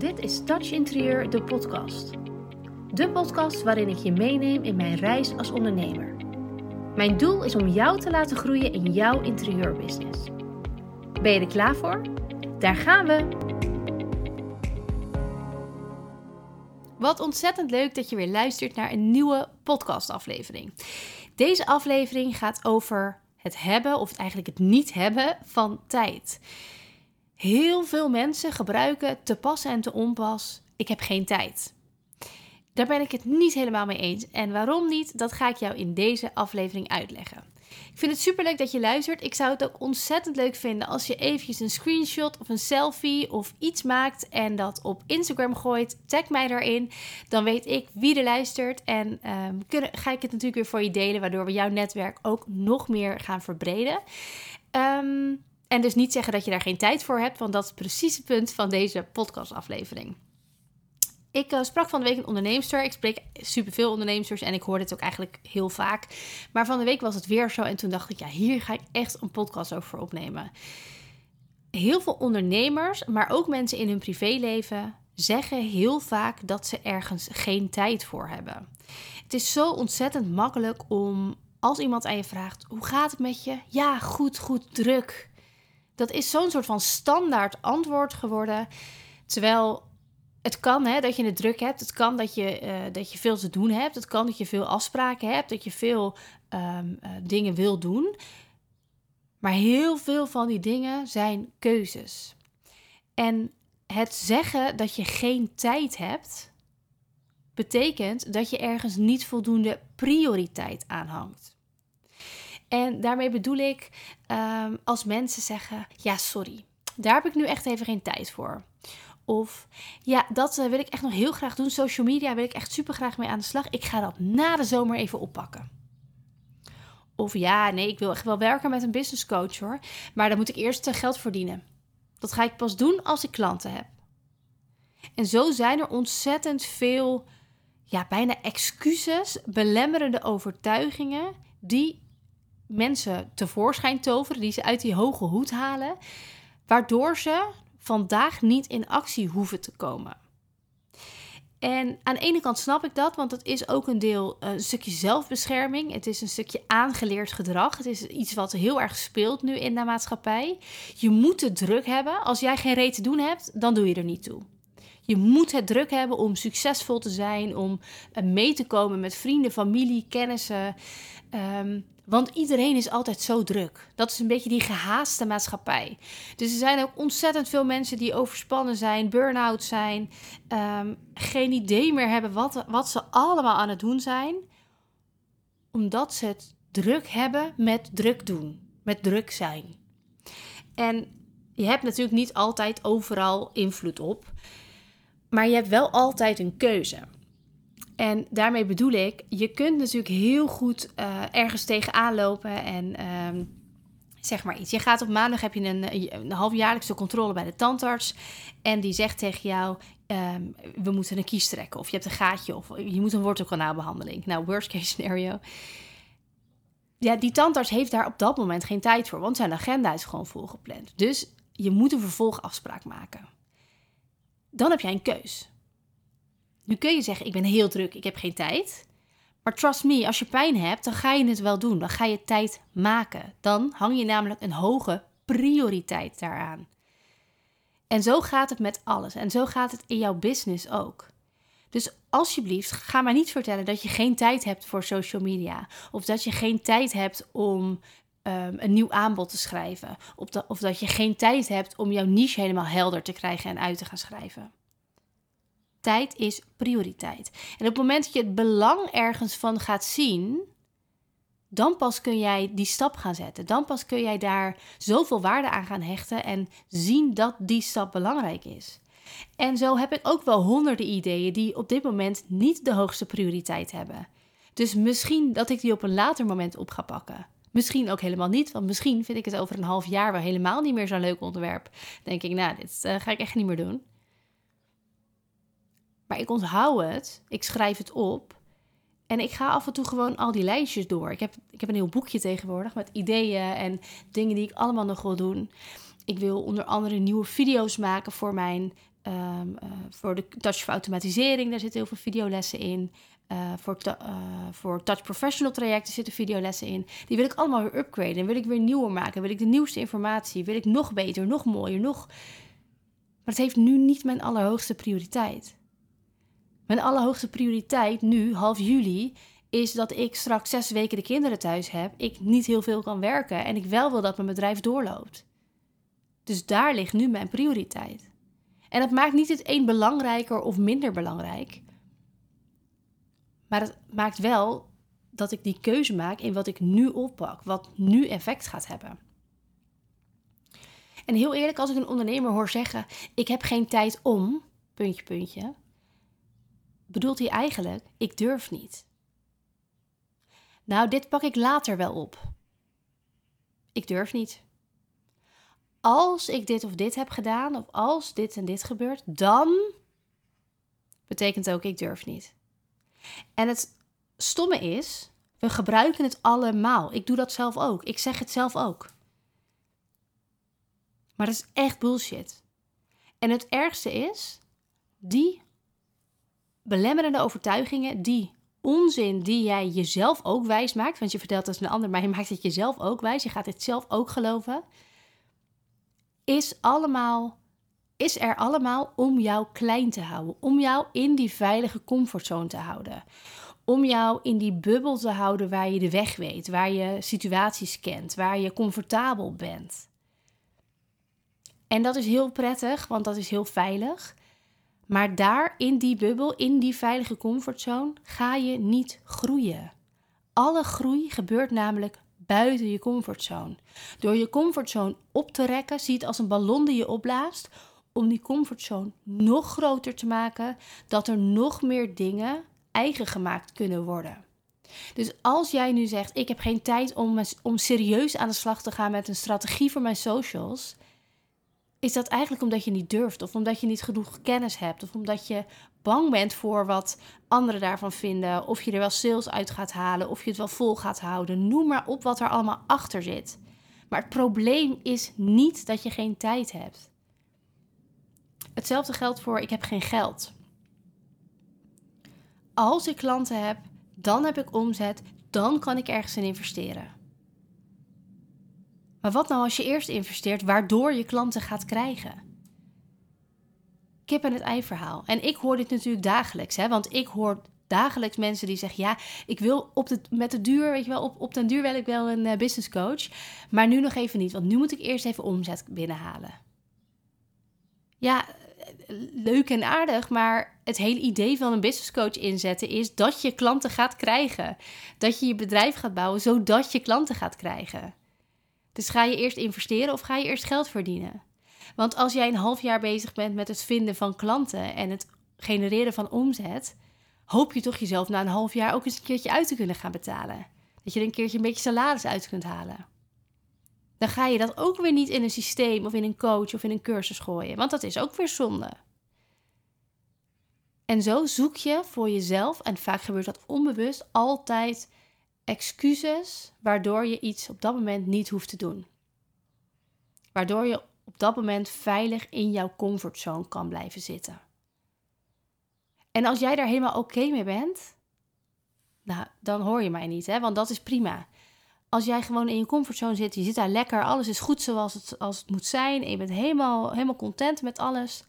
Dit is Touch Interieur, de podcast. De podcast waarin ik je meeneem in mijn reis als ondernemer. Mijn doel is om jou te laten groeien in jouw interieurbusiness. Ben je er klaar voor? Daar gaan we! Wat ontzettend leuk dat je weer luistert naar een nieuwe podcastaflevering. Deze aflevering gaat over het hebben, of eigenlijk het niet hebben van tijd. Heel veel mensen gebruiken te pas en te onpas. Ik heb geen tijd. Daar ben ik het niet helemaal mee eens. En waarom niet, dat ga ik jou in deze aflevering uitleggen. Ik vind het super leuk dat je luistert. Ik zou het ook ontzettend leuk vinden als je eventjes een screenshot of een selfie of iets maakt en dat op Instagram gooit. Tag mij daarin. Dan weet ik wie er luistert. En kunnen, ga ik het natuurlijk weer voor je delen, waardoor we jouw netwerk ook nog meer gaan verbreden. Um, en dus niet zeggen dat je daar geen tijd voor hebt, want dat is precies het punt van deze podcastaflevering. Ik uh, sprak van de week een onderneemster. Ik spreek superveel onderneemsters en ik hoor dit ook eigenlijk heel vaak. Maar van de week was het weer zo en toen dacht ik, ja, hier ga ik echt een podcast over opnemen. Heel veel ondernemers, maar ook mensen in hun privéleven zeggen heel vaak dat ze ergens geen tijd voor hebben. Het is zo ontzettend makkelijk om als iemand aan je vraagt: hoe gaat het met je? Ja, goed, goed, druk. Dat is zo'n soort van standaard antwoord geworden. Terwijl het kan hè, dat je het druk hebt. Het kan dat je, uh, dat je veel te doen hebt. Het kan dat je veel afspraken hebt. Dat je veel um, uh, dingen wil doen. Maar heel veel van die dingen zijn keuzes. En het zeggen dat je geen tijd hebt, betekent dat je ergens niet voldoende prioriteit aanhangt. En daarmee bedoel ik um, als mensen zeggen: Ja, sorry, daar heb ik nu echt even geen tijd voor. Of ja, dat uh, wil ik echt nog heel graag doen. Social media wil ik echt super graag mee aan de slag. Ik ga dat na de zomer even oppakken. Of ja, nee, ik wil echt wel werken met een business coach hoor. Maar dan moet ik eerst uh, geld verdienen. Dat ga ik pas doen als ik klanten heb. En zo zijn er ontzettend veel, ja, bijna excuses, belemmerende overtuigingen die mensen tevoorschijn toveren, die ze uit die hoge hoed halen, waardoor ze vandaag niet in actie hoeven te komen. En aan de ene kant snap ik dat, want het is ook een deel eh, een stukje zelfbescherming. Het is een stukje aangeleerd gedrag. Het is iets wat heel erg speelt nu in de maatschappij. Je moet het druk hebben. Als jij geen reet te doen hebt, dan doe je er niet toe. Je moet het druk hebben om succesvol te zijn, om eh, mee te komen met vrienden, familie, kennissen. Um, want iedereen is altijd zo druk. Dat is een beetje die gehaaste maatschappij. Dus er zijn ook ontzettend veel mensen die overspannen zijn, burn-out zijn, um, geen idee meer hebben wat, wat ze allemaal aan het doen zijn, omdat ze het druk hebben met druk doen, met druk zijn. En je hebt natuurlijk niet altijd overal invloed op, maar je hebt wel altijd een keuze. En daarmee bedoel ik, je kunt natuurlijk heel goed uh, ergens tegenaan lopen en um, zeg maar iets. Je gaat op maandag heb je een, een halfjaarlijkse controle bij de tandarts en die zegt tegen jou, um, we moeten een kies trekken of je hebt een gaatje of je moet een wortelkanaalbehandeling. Nou, worst case scenario. Ja, die tandarts heeft daar op dat moment geen tijd voor, want zijn agenda is gewoon volgepland. Dus je moet een vervolgafspraak maken. Dan heb jij een keus. Nu kun je zeggen, ik ben heel druk, ik heb geen tijd. Maar trust me, als je pijn hebt, dan ga je het wel doen. Dan ga je tijd maken. Dan hang je namelijk een hoge prioriteit daaraan. En zo gaat het met alles. En zo gaat het in jouw business ook. Dus alsjeblieft, ga maar niet vertellen dat je geen tijd hebt voor social media. Of dat je geen tijd hebt om um, een nieuw aanbod te schrijven. Of dat je geen tijd hebt om jouw niche helemaal helder te krijgen en uit te gaan schrijven. Tijd is prioriteit. En op het moment dat je het belang ergens van gaat zien, dan pas kun jij die stap gaan zetten. Dan pas kun jij daar zoveel waarde aan gaan hechten en zien dat die stap belangrijk is. En zo heb ik ook wel honderden ideeën die op dit moment niet de hoogste prioriteit hebben. Dus misschien dat ik die op een later moment op ga pakken. Misschien ook helemaal niet, want misschien vind ik het over een half jaar wel helemaal niet meer zo'n leuk onderwerp. denk ik, nou, dit uh, ga ik echt niet meer doen. Maar ik onthoud het, ik schrijf het op en ik ga af en toe gewoon al die lijstjes door. Ik heb, ik heb een heel boekje tegenwoordig met ideeën en dingen die ik allemaal nog wil doen. Ik wil onder andere nieuwe video's maken voor mijn Ehm, eh, voor de touch voor automatisering, daar zitten heel veel videolessen in. Uh, voor, uh, voor Touch Professional trajecten zitten videolessen in. Die wil ik allemaal weer upgraden. Wil ik weer nieuwer maken. Wil ik de nieuwste informatie. Wil ik nog beter, nog mooier, nog... Maar het heeft nu niet mijn allerhoogste prioriteit. Mijn allerhoogste prioriteit nu, half juli, is dat ik straks zes weken de kinderen thuis heb. Ik niet heel veel kan werken en ik wel wil dat mijn bedrijf doorloopt. Dus daar ligt nu mijn prioriteit. En dat maakt niet het een belangrijker of minder belangrijk. Maar het maakt wel dat ik die keuze maak in wat ik nu oppak, wat nu effect gaat hebben. En heel eerlijk, als ik een ondernemer hoor zeggen: Ik heb geen tijd om, puntje, puntje, bedoelt hij eigenlijk: Ik durf niet. Nou, dit pak ik later wel op. Ik durf niet. Als ik dit of dit heb gedaan, of als dit en dit gebeurt, dan betekent ook ik durf niet. En het stomme is, we gebruiken het allemaal. Ik doe dat zelf ook. Ik zeg het zelf ook. Maar dat is echt bullshit. En het ergste is, die belemmerende overtuigingen, die onzin die jij jezelf ook wijs maakt, want je vertelt het een ander, maar je maakt het jezelf ook wijs, je gaat het zelf ook geloven, is allemaal is er allemaal om jou klein te houden, om jou in die veilige comfortzone te houden. Om jou in die bubbel te houden waar je de weg weet, waar je situaties kent, waar je comfortabel bent. En dat is heel prettig, want dat is heel veilig. Maar daar in die bubbel, in die veilige comfortzone, ga je niet groeien. Alle groei gebeurt namelijk buiten je comfortzone. Door je comfortzone op te rekken, zie het als een ballon die je opblaast, om die comfortzone nog groter te maken, dat er nog meer dingen eigen gemaakt kunnen worden. Dus als jij nu zegt: Ik heb geen tijd om, om serieus aan de slag te gaan met een strategie voor mijn socials, is dat eigenlijk omdat je niet durft, of omdat je niet genoeg kennis hebt, of omdat je bang bent voor wat anderen daarvan vinden, of je er wel sales uit gaat halen, of je het wel vol gaat houden. Noem maar op wat er allemaal achter zit. Maar het probleem is niet dat je geen tijd hebt. Hetzelfde geldt voor ik heb geen geld. Als ik klanten heb, dan heb ik omzet, dan kan ik ergens in investeren. Maar wat nou als je eerst investeert waardoor je klanten gaat krijgen? Kip en het ei verhaal. En ik hoor dit natuurlijk dagelijks, hè, want ik hoor dagelijks mensen die zeggen: Ja, ik wil op de, met de duur, weet je wel, op, op den duur wil ik wel een uh, business coach. Maar nu nog even niet, want nu moet ik eerst even omzet binnenhalen. Ja, leuk en aardig, maar het hele idee van een business coach inzetten is dat je klanten gaat krijgen. Dat je je bedrijf gaat bouwen zodat je klanten gaat krijgen. Dus ga je eerst investeren of ga je eerst geld verdienen? Want als jij een half jaar bezig bent met het vinden van klanten en het genereren van omzet, hoop je toch jezelf na een half jaar ook eens een keertje uit te kunnen gaan betalen. Dat je er een keertje een beetje salaris uit kunt halen. Dan ga je dat ook weer niet in een systeem of in een coach of in een cursus gooien, want dat is ook weer zonde. En zo zoek je voor jezelf, en vaak gebeurt dat onbewust, altijd excuses waardoor je iets op dat moment niet hoeft te doen. Waardoor je op dat moment veilig in jouw comfortzone kan blijven zitten. En als jij daar helemaal oké mee bent, nou, dan hoor je mij niet, hè? want dat is prima. Als jij gewoon in je comfortzone zit, je zit daar lekker, alles is goed zoals het, als het moet zijn, je bent helemaal, helemaal content met alles,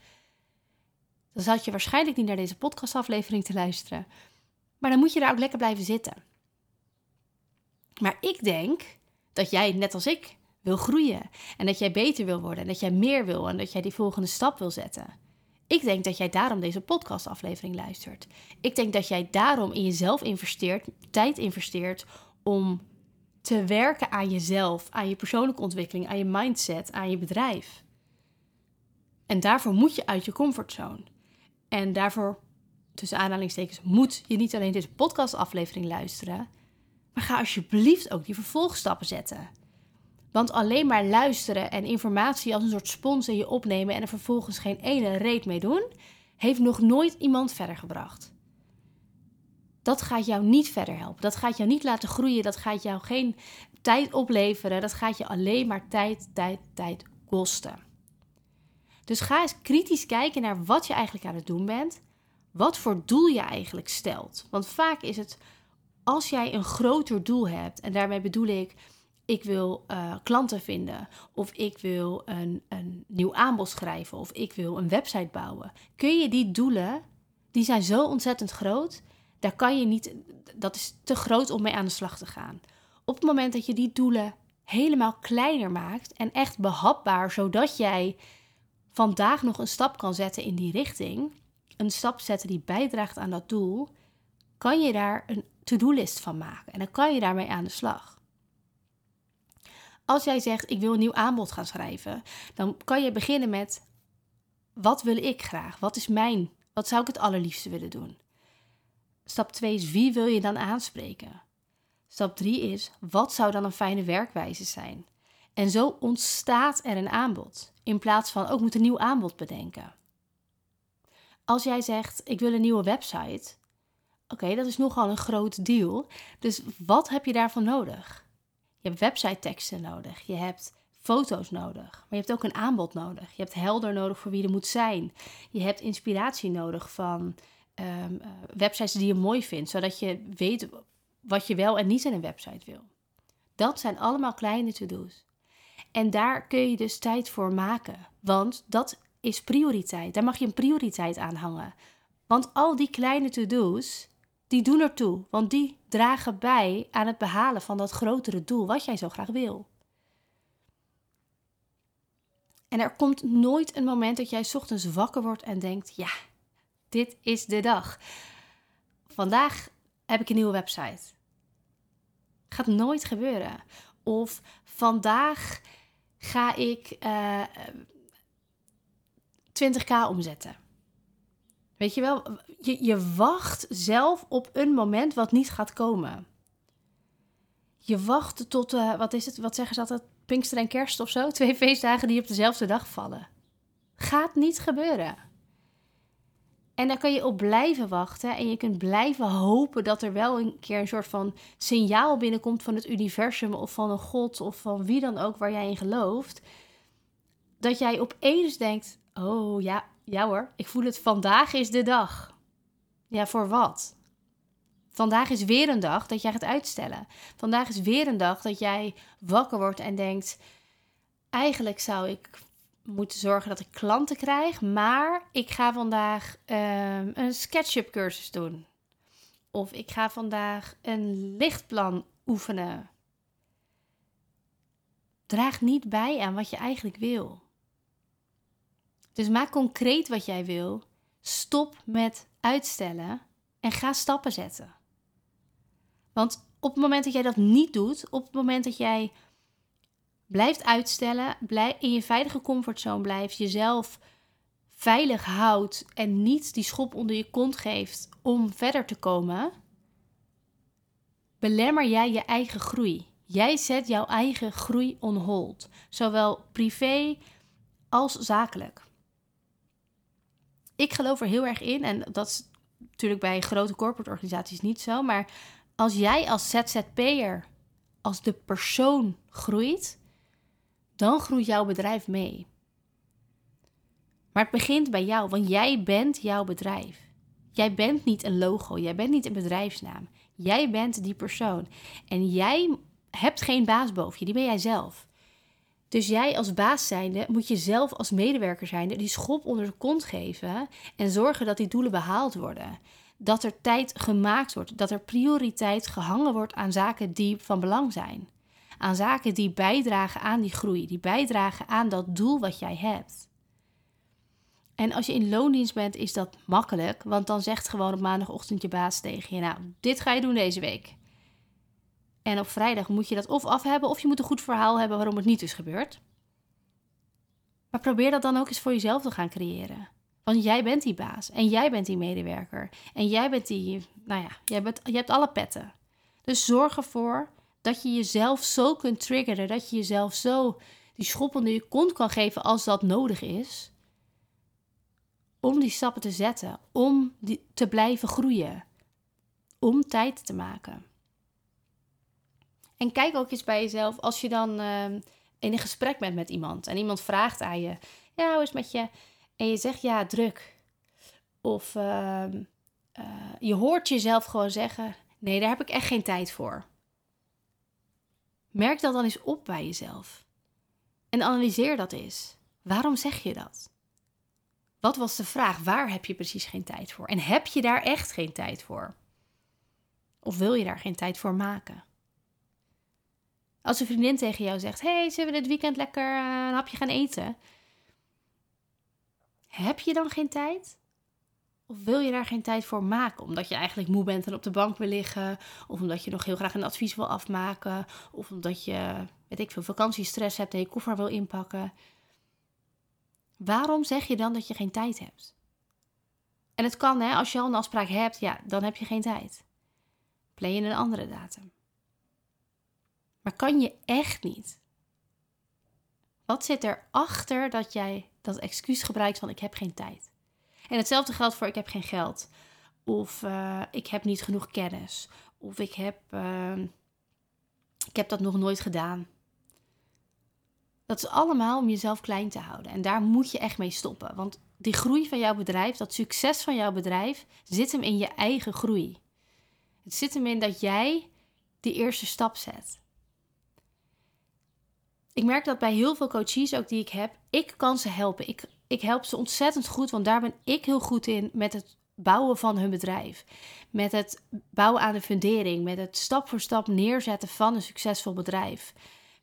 dan zat je waarschijnlijk niet naar deze podcastaflevering te luisteren. Maar dan moet je daar ook lekker blijven zitten. Maar ik denk dat jij, net als ik, wil groeien. En dat jij beter wil worden. En dat jij meer wil. En dat jij die volgende stap wil zetten. Ik denk dat jij daarom deze podcastaflevering luistert. Ik denk dat jij daarom in jezelf investeert, tijd investeert om te werken aan jezelf, aan je persoonlijke ontwikkeling, aan je mindset, aan je bedrijf. En daarvoor moet je uit je comfortzone. En daarvoor, tussen aanhalingstekens, moet je niet alleen deze podcastaflevering luisteren, maar ga alsjeblieft ook die vervolgstappen zetten. Want alleen maar luisteren en informatie als een soort spons in je opnemen en er vervolgens geen ene reet mee doen, heeft nog nooit iemand verder gebracht. Dat gaat jou niet verder helpen. Dat gaat jou niet laten groeien. Dat gaat jou geen tijd opleveren. Dat gaat je alleen maar tijd, tijd, tijd kosten. Dus ga eens kritisch kijken naar wat je eigenlijk aan het doen bent. Wat voor doel je eigenlijk stelt. Want vaak is het als jij een groter doel hebt, en daarmee bedoel ik, ik wil uh, klanten vinden, of ik wil een, een nieuw aanbod schrijven, of ik wil een website bouwen. Kun je die doelen, die zijn zo ontzettend groot, daar kan je niet, dat is te groot om mee aan de slag te gaan. Op het moment dat je die doelen helemaal kleiner maakt en echt behapbaar, zodat jij vandaag nog een stap kan zetten in die richting, een stap zetten die bijdraagt aan dat doel, kan je daar een to-do-list van maken en dan kan je daarmee aan de slag. Als jij zegt ik wil een nieuw aanbod gaan schrijven, dan kan je beginnen met wat wil ik graag? Wat is mijn? Wat zou ik het allerliefste willen doen? Stap 2 is wie wil je dan aanspreken? Stap 3 is wat zou dan een fijne werkwijze zijn? En zo ontstaat er een aanbod in plaats van ook oh, moet een nieuw aanbod bedenken. Als jij zegt ik wil een nieuwe website, oké, dat is nogal een groot deal. Dus wat heb je daarvan nodig? Je hebt website teksten nodig, je hebt foto's nodig, maar je hebt ook een aanbod nodig. Je hebt helder nodig voor wie er moet zijn. Je hebt inspiratie nodig van um, websites die je mooi vindt, zodat je weet wat je wel en niet in een website wil. Dat zijn allemaal kleine to-do's. En daar kun je dus tijd voor maken, want dat is prioriteit. Daar mag je een prioriteit aan hangen. Want al die kleine to-do's, die doen ertoe, want die dragen bij aan het behalen van dat grotere doel wat jij zo graag wil. En er komt nooit een moment dat jij ochtends wakker wordt en denkt: ja, dit is de dag. Vandaag heb ik een nieuwe website. Gaat nooit gebeuren. Of vandaag ga ik uh, eh, 20k omzetten. Weet je wel, je, je wacht zelf op een moment wat niet gaat komen. Je wacht tot, uh, wat is het, wat zeggen ze altijd, Pinkster en Kerst of zo? Twee feestdagen die op dezelfde dag vallen. Gaat niet gebeuren. En daar kan je op blijven wachten en je kunt blijven hopen dat er wel een keer een soort van signaal binnenkomt van het universum of van een god of van wie dan ook waar jij in gelooft. Dat jij opeens denkt, oh ja, ja hoor, ik voel het, vandaag is de dag. Ja, voor wat? Vandaag is weer een dag dat jij gaat uitstellen. Vandaag is weer een dag dat jij wakker wordt en denkt: eigenlijk zou ik moeten zorgen dat ik klanten krijg, maar ik ga vandaag um, een SketchUp cursus doen. Of ik ga vandaag een lichtplan oefenen. Draag niet bij aan wat je eigenlijk wil. Dus maak concreet wat jij wil. Stop met uitstellen en ga stappen zetten. Want op het moment dat jij dat niet doet, op het moment dat jij blijft uitstellen, blijf, in je veilige comfortzone blijft, jezelf veilig houdt en niet die schop onder je kont geeft om verder te komen, belemmer jij je eigen groei. Jij zet jouw eigen groei on hold, zowel privé als zakelijk. Ik geloof er heel erg in, en dat is natuurlijk bij grote corporate organisaties niet zo, maar als jij als ZZP'er, als de persoon groeit, dan groeit jouw bedrijf mee. Maar het begint bij jou, want jij bent jouw bedrijf. Jij bent niet een logo, jij bent niet een bedrijfsnaam. Jij bent die persoon. En jij hebt geen baas boven je, die ben jij zelf. Dus jij als baas zijnde moet je zelf als medewerker zijnde die schop onder de kont geven en zorgen dat die doelen behaald worden. Dat er tijd gemaakt wordt, dat er prioriteit gehangen wordt aan zaken die van belang zijn. Aan zaken die bijdragen aan die groei, die bijdragen aan dat doel wat jij hebt. En als je in loondienst bent, is dat makkelijk, want dan zegt gewoon op maandagochtend je baas tegen je: Nou, dit ga je doen deze week. En op vrijdag moet je dat of af hebben, of je moet een goed verhaal hebben waarom het niet is gebeurd. Maar probeer dat dan ook eens voor jezelf te gaan creëren. Want jij bent die baas en jij bent die medewerker. En jij bent die, nou ja, jij je hebt alle petten. Dus zorg ervoor dat je jezelf zo kunt triggeren, dat je jezelf zo die schop onder je kont kan geven als dat nodig is. Om die stappen te zetten, om te blijven groeien, om tijd te maken. En kijk ook eens bij jezelf als je dan uh, in een gesprek bent met iemand en iemand vraagt aan je: Ja, hoe is het met je? En je zegt ja, druk. Of ehm, eh, je hoort jezelf gewoon zeggen: nee, daar heb ik echt geen tijd voor. Merk dat dan eens op bij jezelf. En analyseer dat eens. Waarom zeg je dat? Wat was de vraag? Waar heb je precies geen tijd voor? En heb je daar echt geen tijd voor? Of wil je daar geen tijd voor maken? Als een vriendin tegen jou zegt: Hey, zullen we dit weekend lekker eh, een hapje gaan eten? Heb je dan geen tijd? Of wil je daar geen tijd voor maken? Omdat je eigenlijk moe bent en op de bank wil liggen. Of omdat je nog heel graag een advies wil afmaken. Of omdat je, weet ik veel, vakantiestress hebt en je koffer wil inpakken. Waarom zeg je dan dat je geen tijd hebt? En het kan, hè, als je al een afspraak hebt, ja, dan heb je geen tijd. Plan je een andere datum. Maar kan je echt niet? Wat zit erachter dat jij dat excuus gebruikt van ik heb geen tijd? En hetzelfde geldt voor ik heb geen geld. Of uh, ik heb niet genoeg kennis. Of ik heb, uh, ik heb dat nog nooit gedaan. Dat is allemaal om jezelf klein te houden. En daar moet je echt mee stoppen. Want die groei van jouw bedrijf, dat succes van jouw bedrijf, zit hem in je eigen groei. Het zit hem in dat jij die eerste stap zet. Ik merk dat bij heel veel coaches ook die ik heb, ik kan ze helpen. Ik, ik help ze ontzettend goed, want daar ben ik heel goed in met het bouwen van hun bedrijf. Met het bouwen aan de fundering, met het stap voor stap neerzetten van een succesvol bedrijf.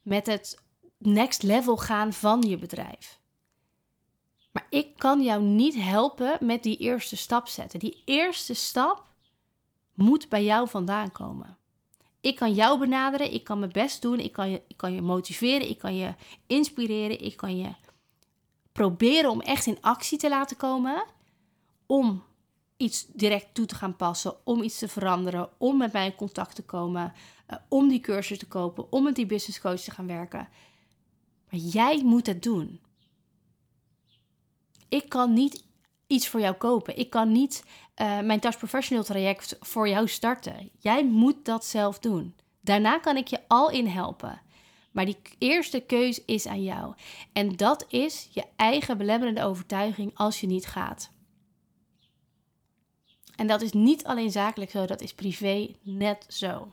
Met het next level gaan van je bedrijf. Maar ik kan jou niet helpen met die eerste stap zetten. Die eerste stap moet bij jou vandaan komen. Ik kan jou benaderen, ik kan mijn best doen, ik kan je, ik kan je motiveren, ik kan je inspireren, ik kan je proberen om echt in actie te laten komen. Om iets direct toe te gaan passen, om iets te veranderen, om met mij in contact te komen, uh, om die cursus te kopen, om met die business coach te gaan werken. Maar jij moet het doen. Ik kan niet iets voor jou kopen. Ik kan niet uh, mijn Touch Professional traject voor jou starten. Jij moet dat zelf doen. Daarna kan ik je al in helpen. Maar die eerste keus is aan jou. En dat is je eigen belemmerende overtuiging als je niet gaat. En dat is niet alleen zakelijk zo, dat is privé net zo.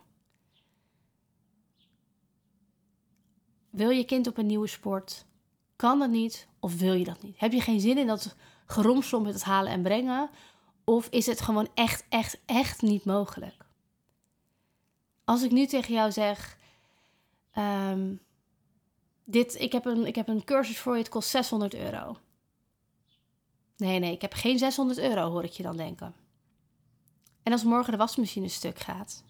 Wil je kind op een nieuwe sport? Kan dat niet of wil je dat niet? Heb je geen zin in dat geromsel met het halen en brengen? Of is het gewoon echt, echt, echt niet mogelijk? Als ik nu tegen jou zeg: um, dit, ik, heb een, ik heb een cursus voor je, het kost 600 euro. Nee, nee, ik heb geen 600 euro, hoor ik je dan denken. En als morgen de wasmachine stuk gaat,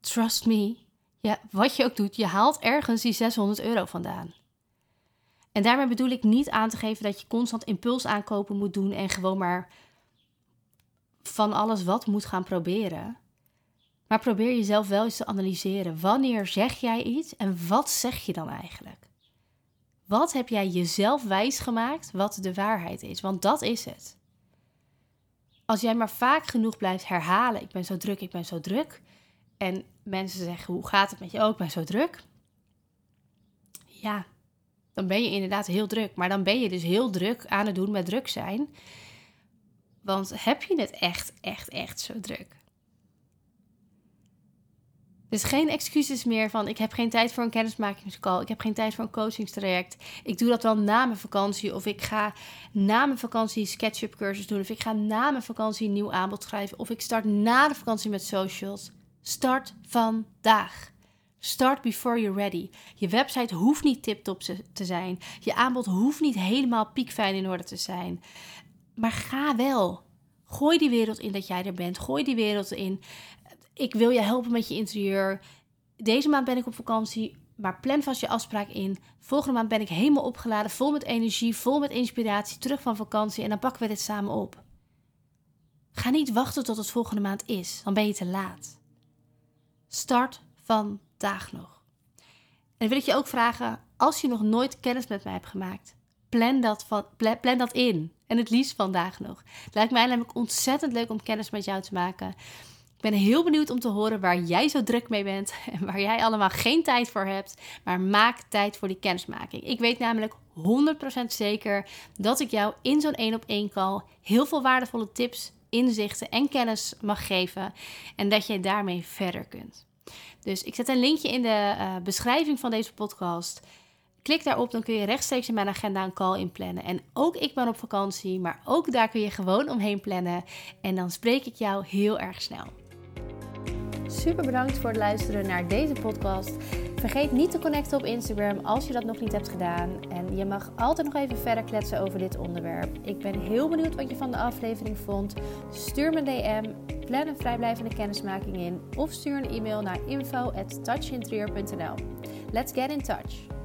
trust me, ja, wat je ook doet, je haalt ergens die 600 euro vandaan. En daarmee bedoel ik niet aan te geven dat je constant impuls aankopen moet doen en gewoon maar van alles wat moet gaan proberen. Maar probeer jezelf wel eens te analyseren. Wanneer zeg jij iets en wat zeg je dan eigenlijk? Wat heb jij jezelf wijsgemaakt wat de waarheid is? Want dat is het. Als jij maar vaak genoeg blijft herhalen: ik ben zo druk, ik ben zo druk. En mensen zeggen: hoe gaat het met je? Oh, ik ben zo druk. Ja, dan ben je inderdaad heel druk. Maar dan ben je dus heel druk aan het doen met druk zijn. Want heb je het echt, echt, echt zo druk? Dus geen excuses meer van ik heb geen tijd voor een kennismakingscall, ik heb geen tijd voor een coachingstraject. Ik doe dat wel na mijn vakantie of ik ga na mijn vakantie een SketchUp cursus doen of ik ga na mijn vakantie een nieuw aanbod schrijven of ik start na de vakantie met socials. Start vandaag. Start before you're ready. Je website hoeft niet tip-top te zijn. Je aanbod hoeft niet helemaal piekfijn in orde te zijn. Maar ga wel. Gooi die wereld in dat jij er bent. Gooi die wereld in. Ik wil je helpen met je interieur. Deze maand ben ik op vakantie. Maar plan vast je afspraak in. Volgende maand ben ik helemaal opgeladen. Vol met energie. Vol met inspiratie. Terug van vakantie. En dan pakken we dit samen op. Ga niet wachten tot het volgende maand is. Dan ben je te laat. Start vandaag nog. En wil ik je ook vragen. Als je nog nooit kennis met mij hebt gemaakt. Plan dat, van, plan dat in. En het liefst vandaag nog. Het lijkt mij namelijk ontzettend leuk om kennis met jou te maken ben heel benieuwd om te horen waar jij zo druk mee bent en waar jij allemaal geen tijd voor hebt. Maar maak tijd voor die kennismaking. Ik weet namelijk 100% zeker dat ik jou in zo'n 1 op 1 call heel veel waardevolle tips, inzichten en kennis mag geven. En dat je daarmee verder kunt. Dus ik zet een linkje in de uh, beschrijving van deze podcast. Klik daarop, dan kun je rechtstreeks in mijn agenda een call inplannen. En ook ik ben op vakantie, maar ook daar kun je gewoon omheen plannen. En dan spreek ik jou heel erg snel. Super bedankt voor het luisteren naar deze podcast. Vergeet niet te connecten op Instagram als je dat nog niet hebt gedaan. En je mag altijd nog even verder kletsen over dit onderwerp. Ik ben heel benieuwd wat je van de aflevering vond. Stuur me een DM, plan een vrijblijvende kennismaking in of stuur een e-mail naar info@touchinterieur.nl. Let's get in touch.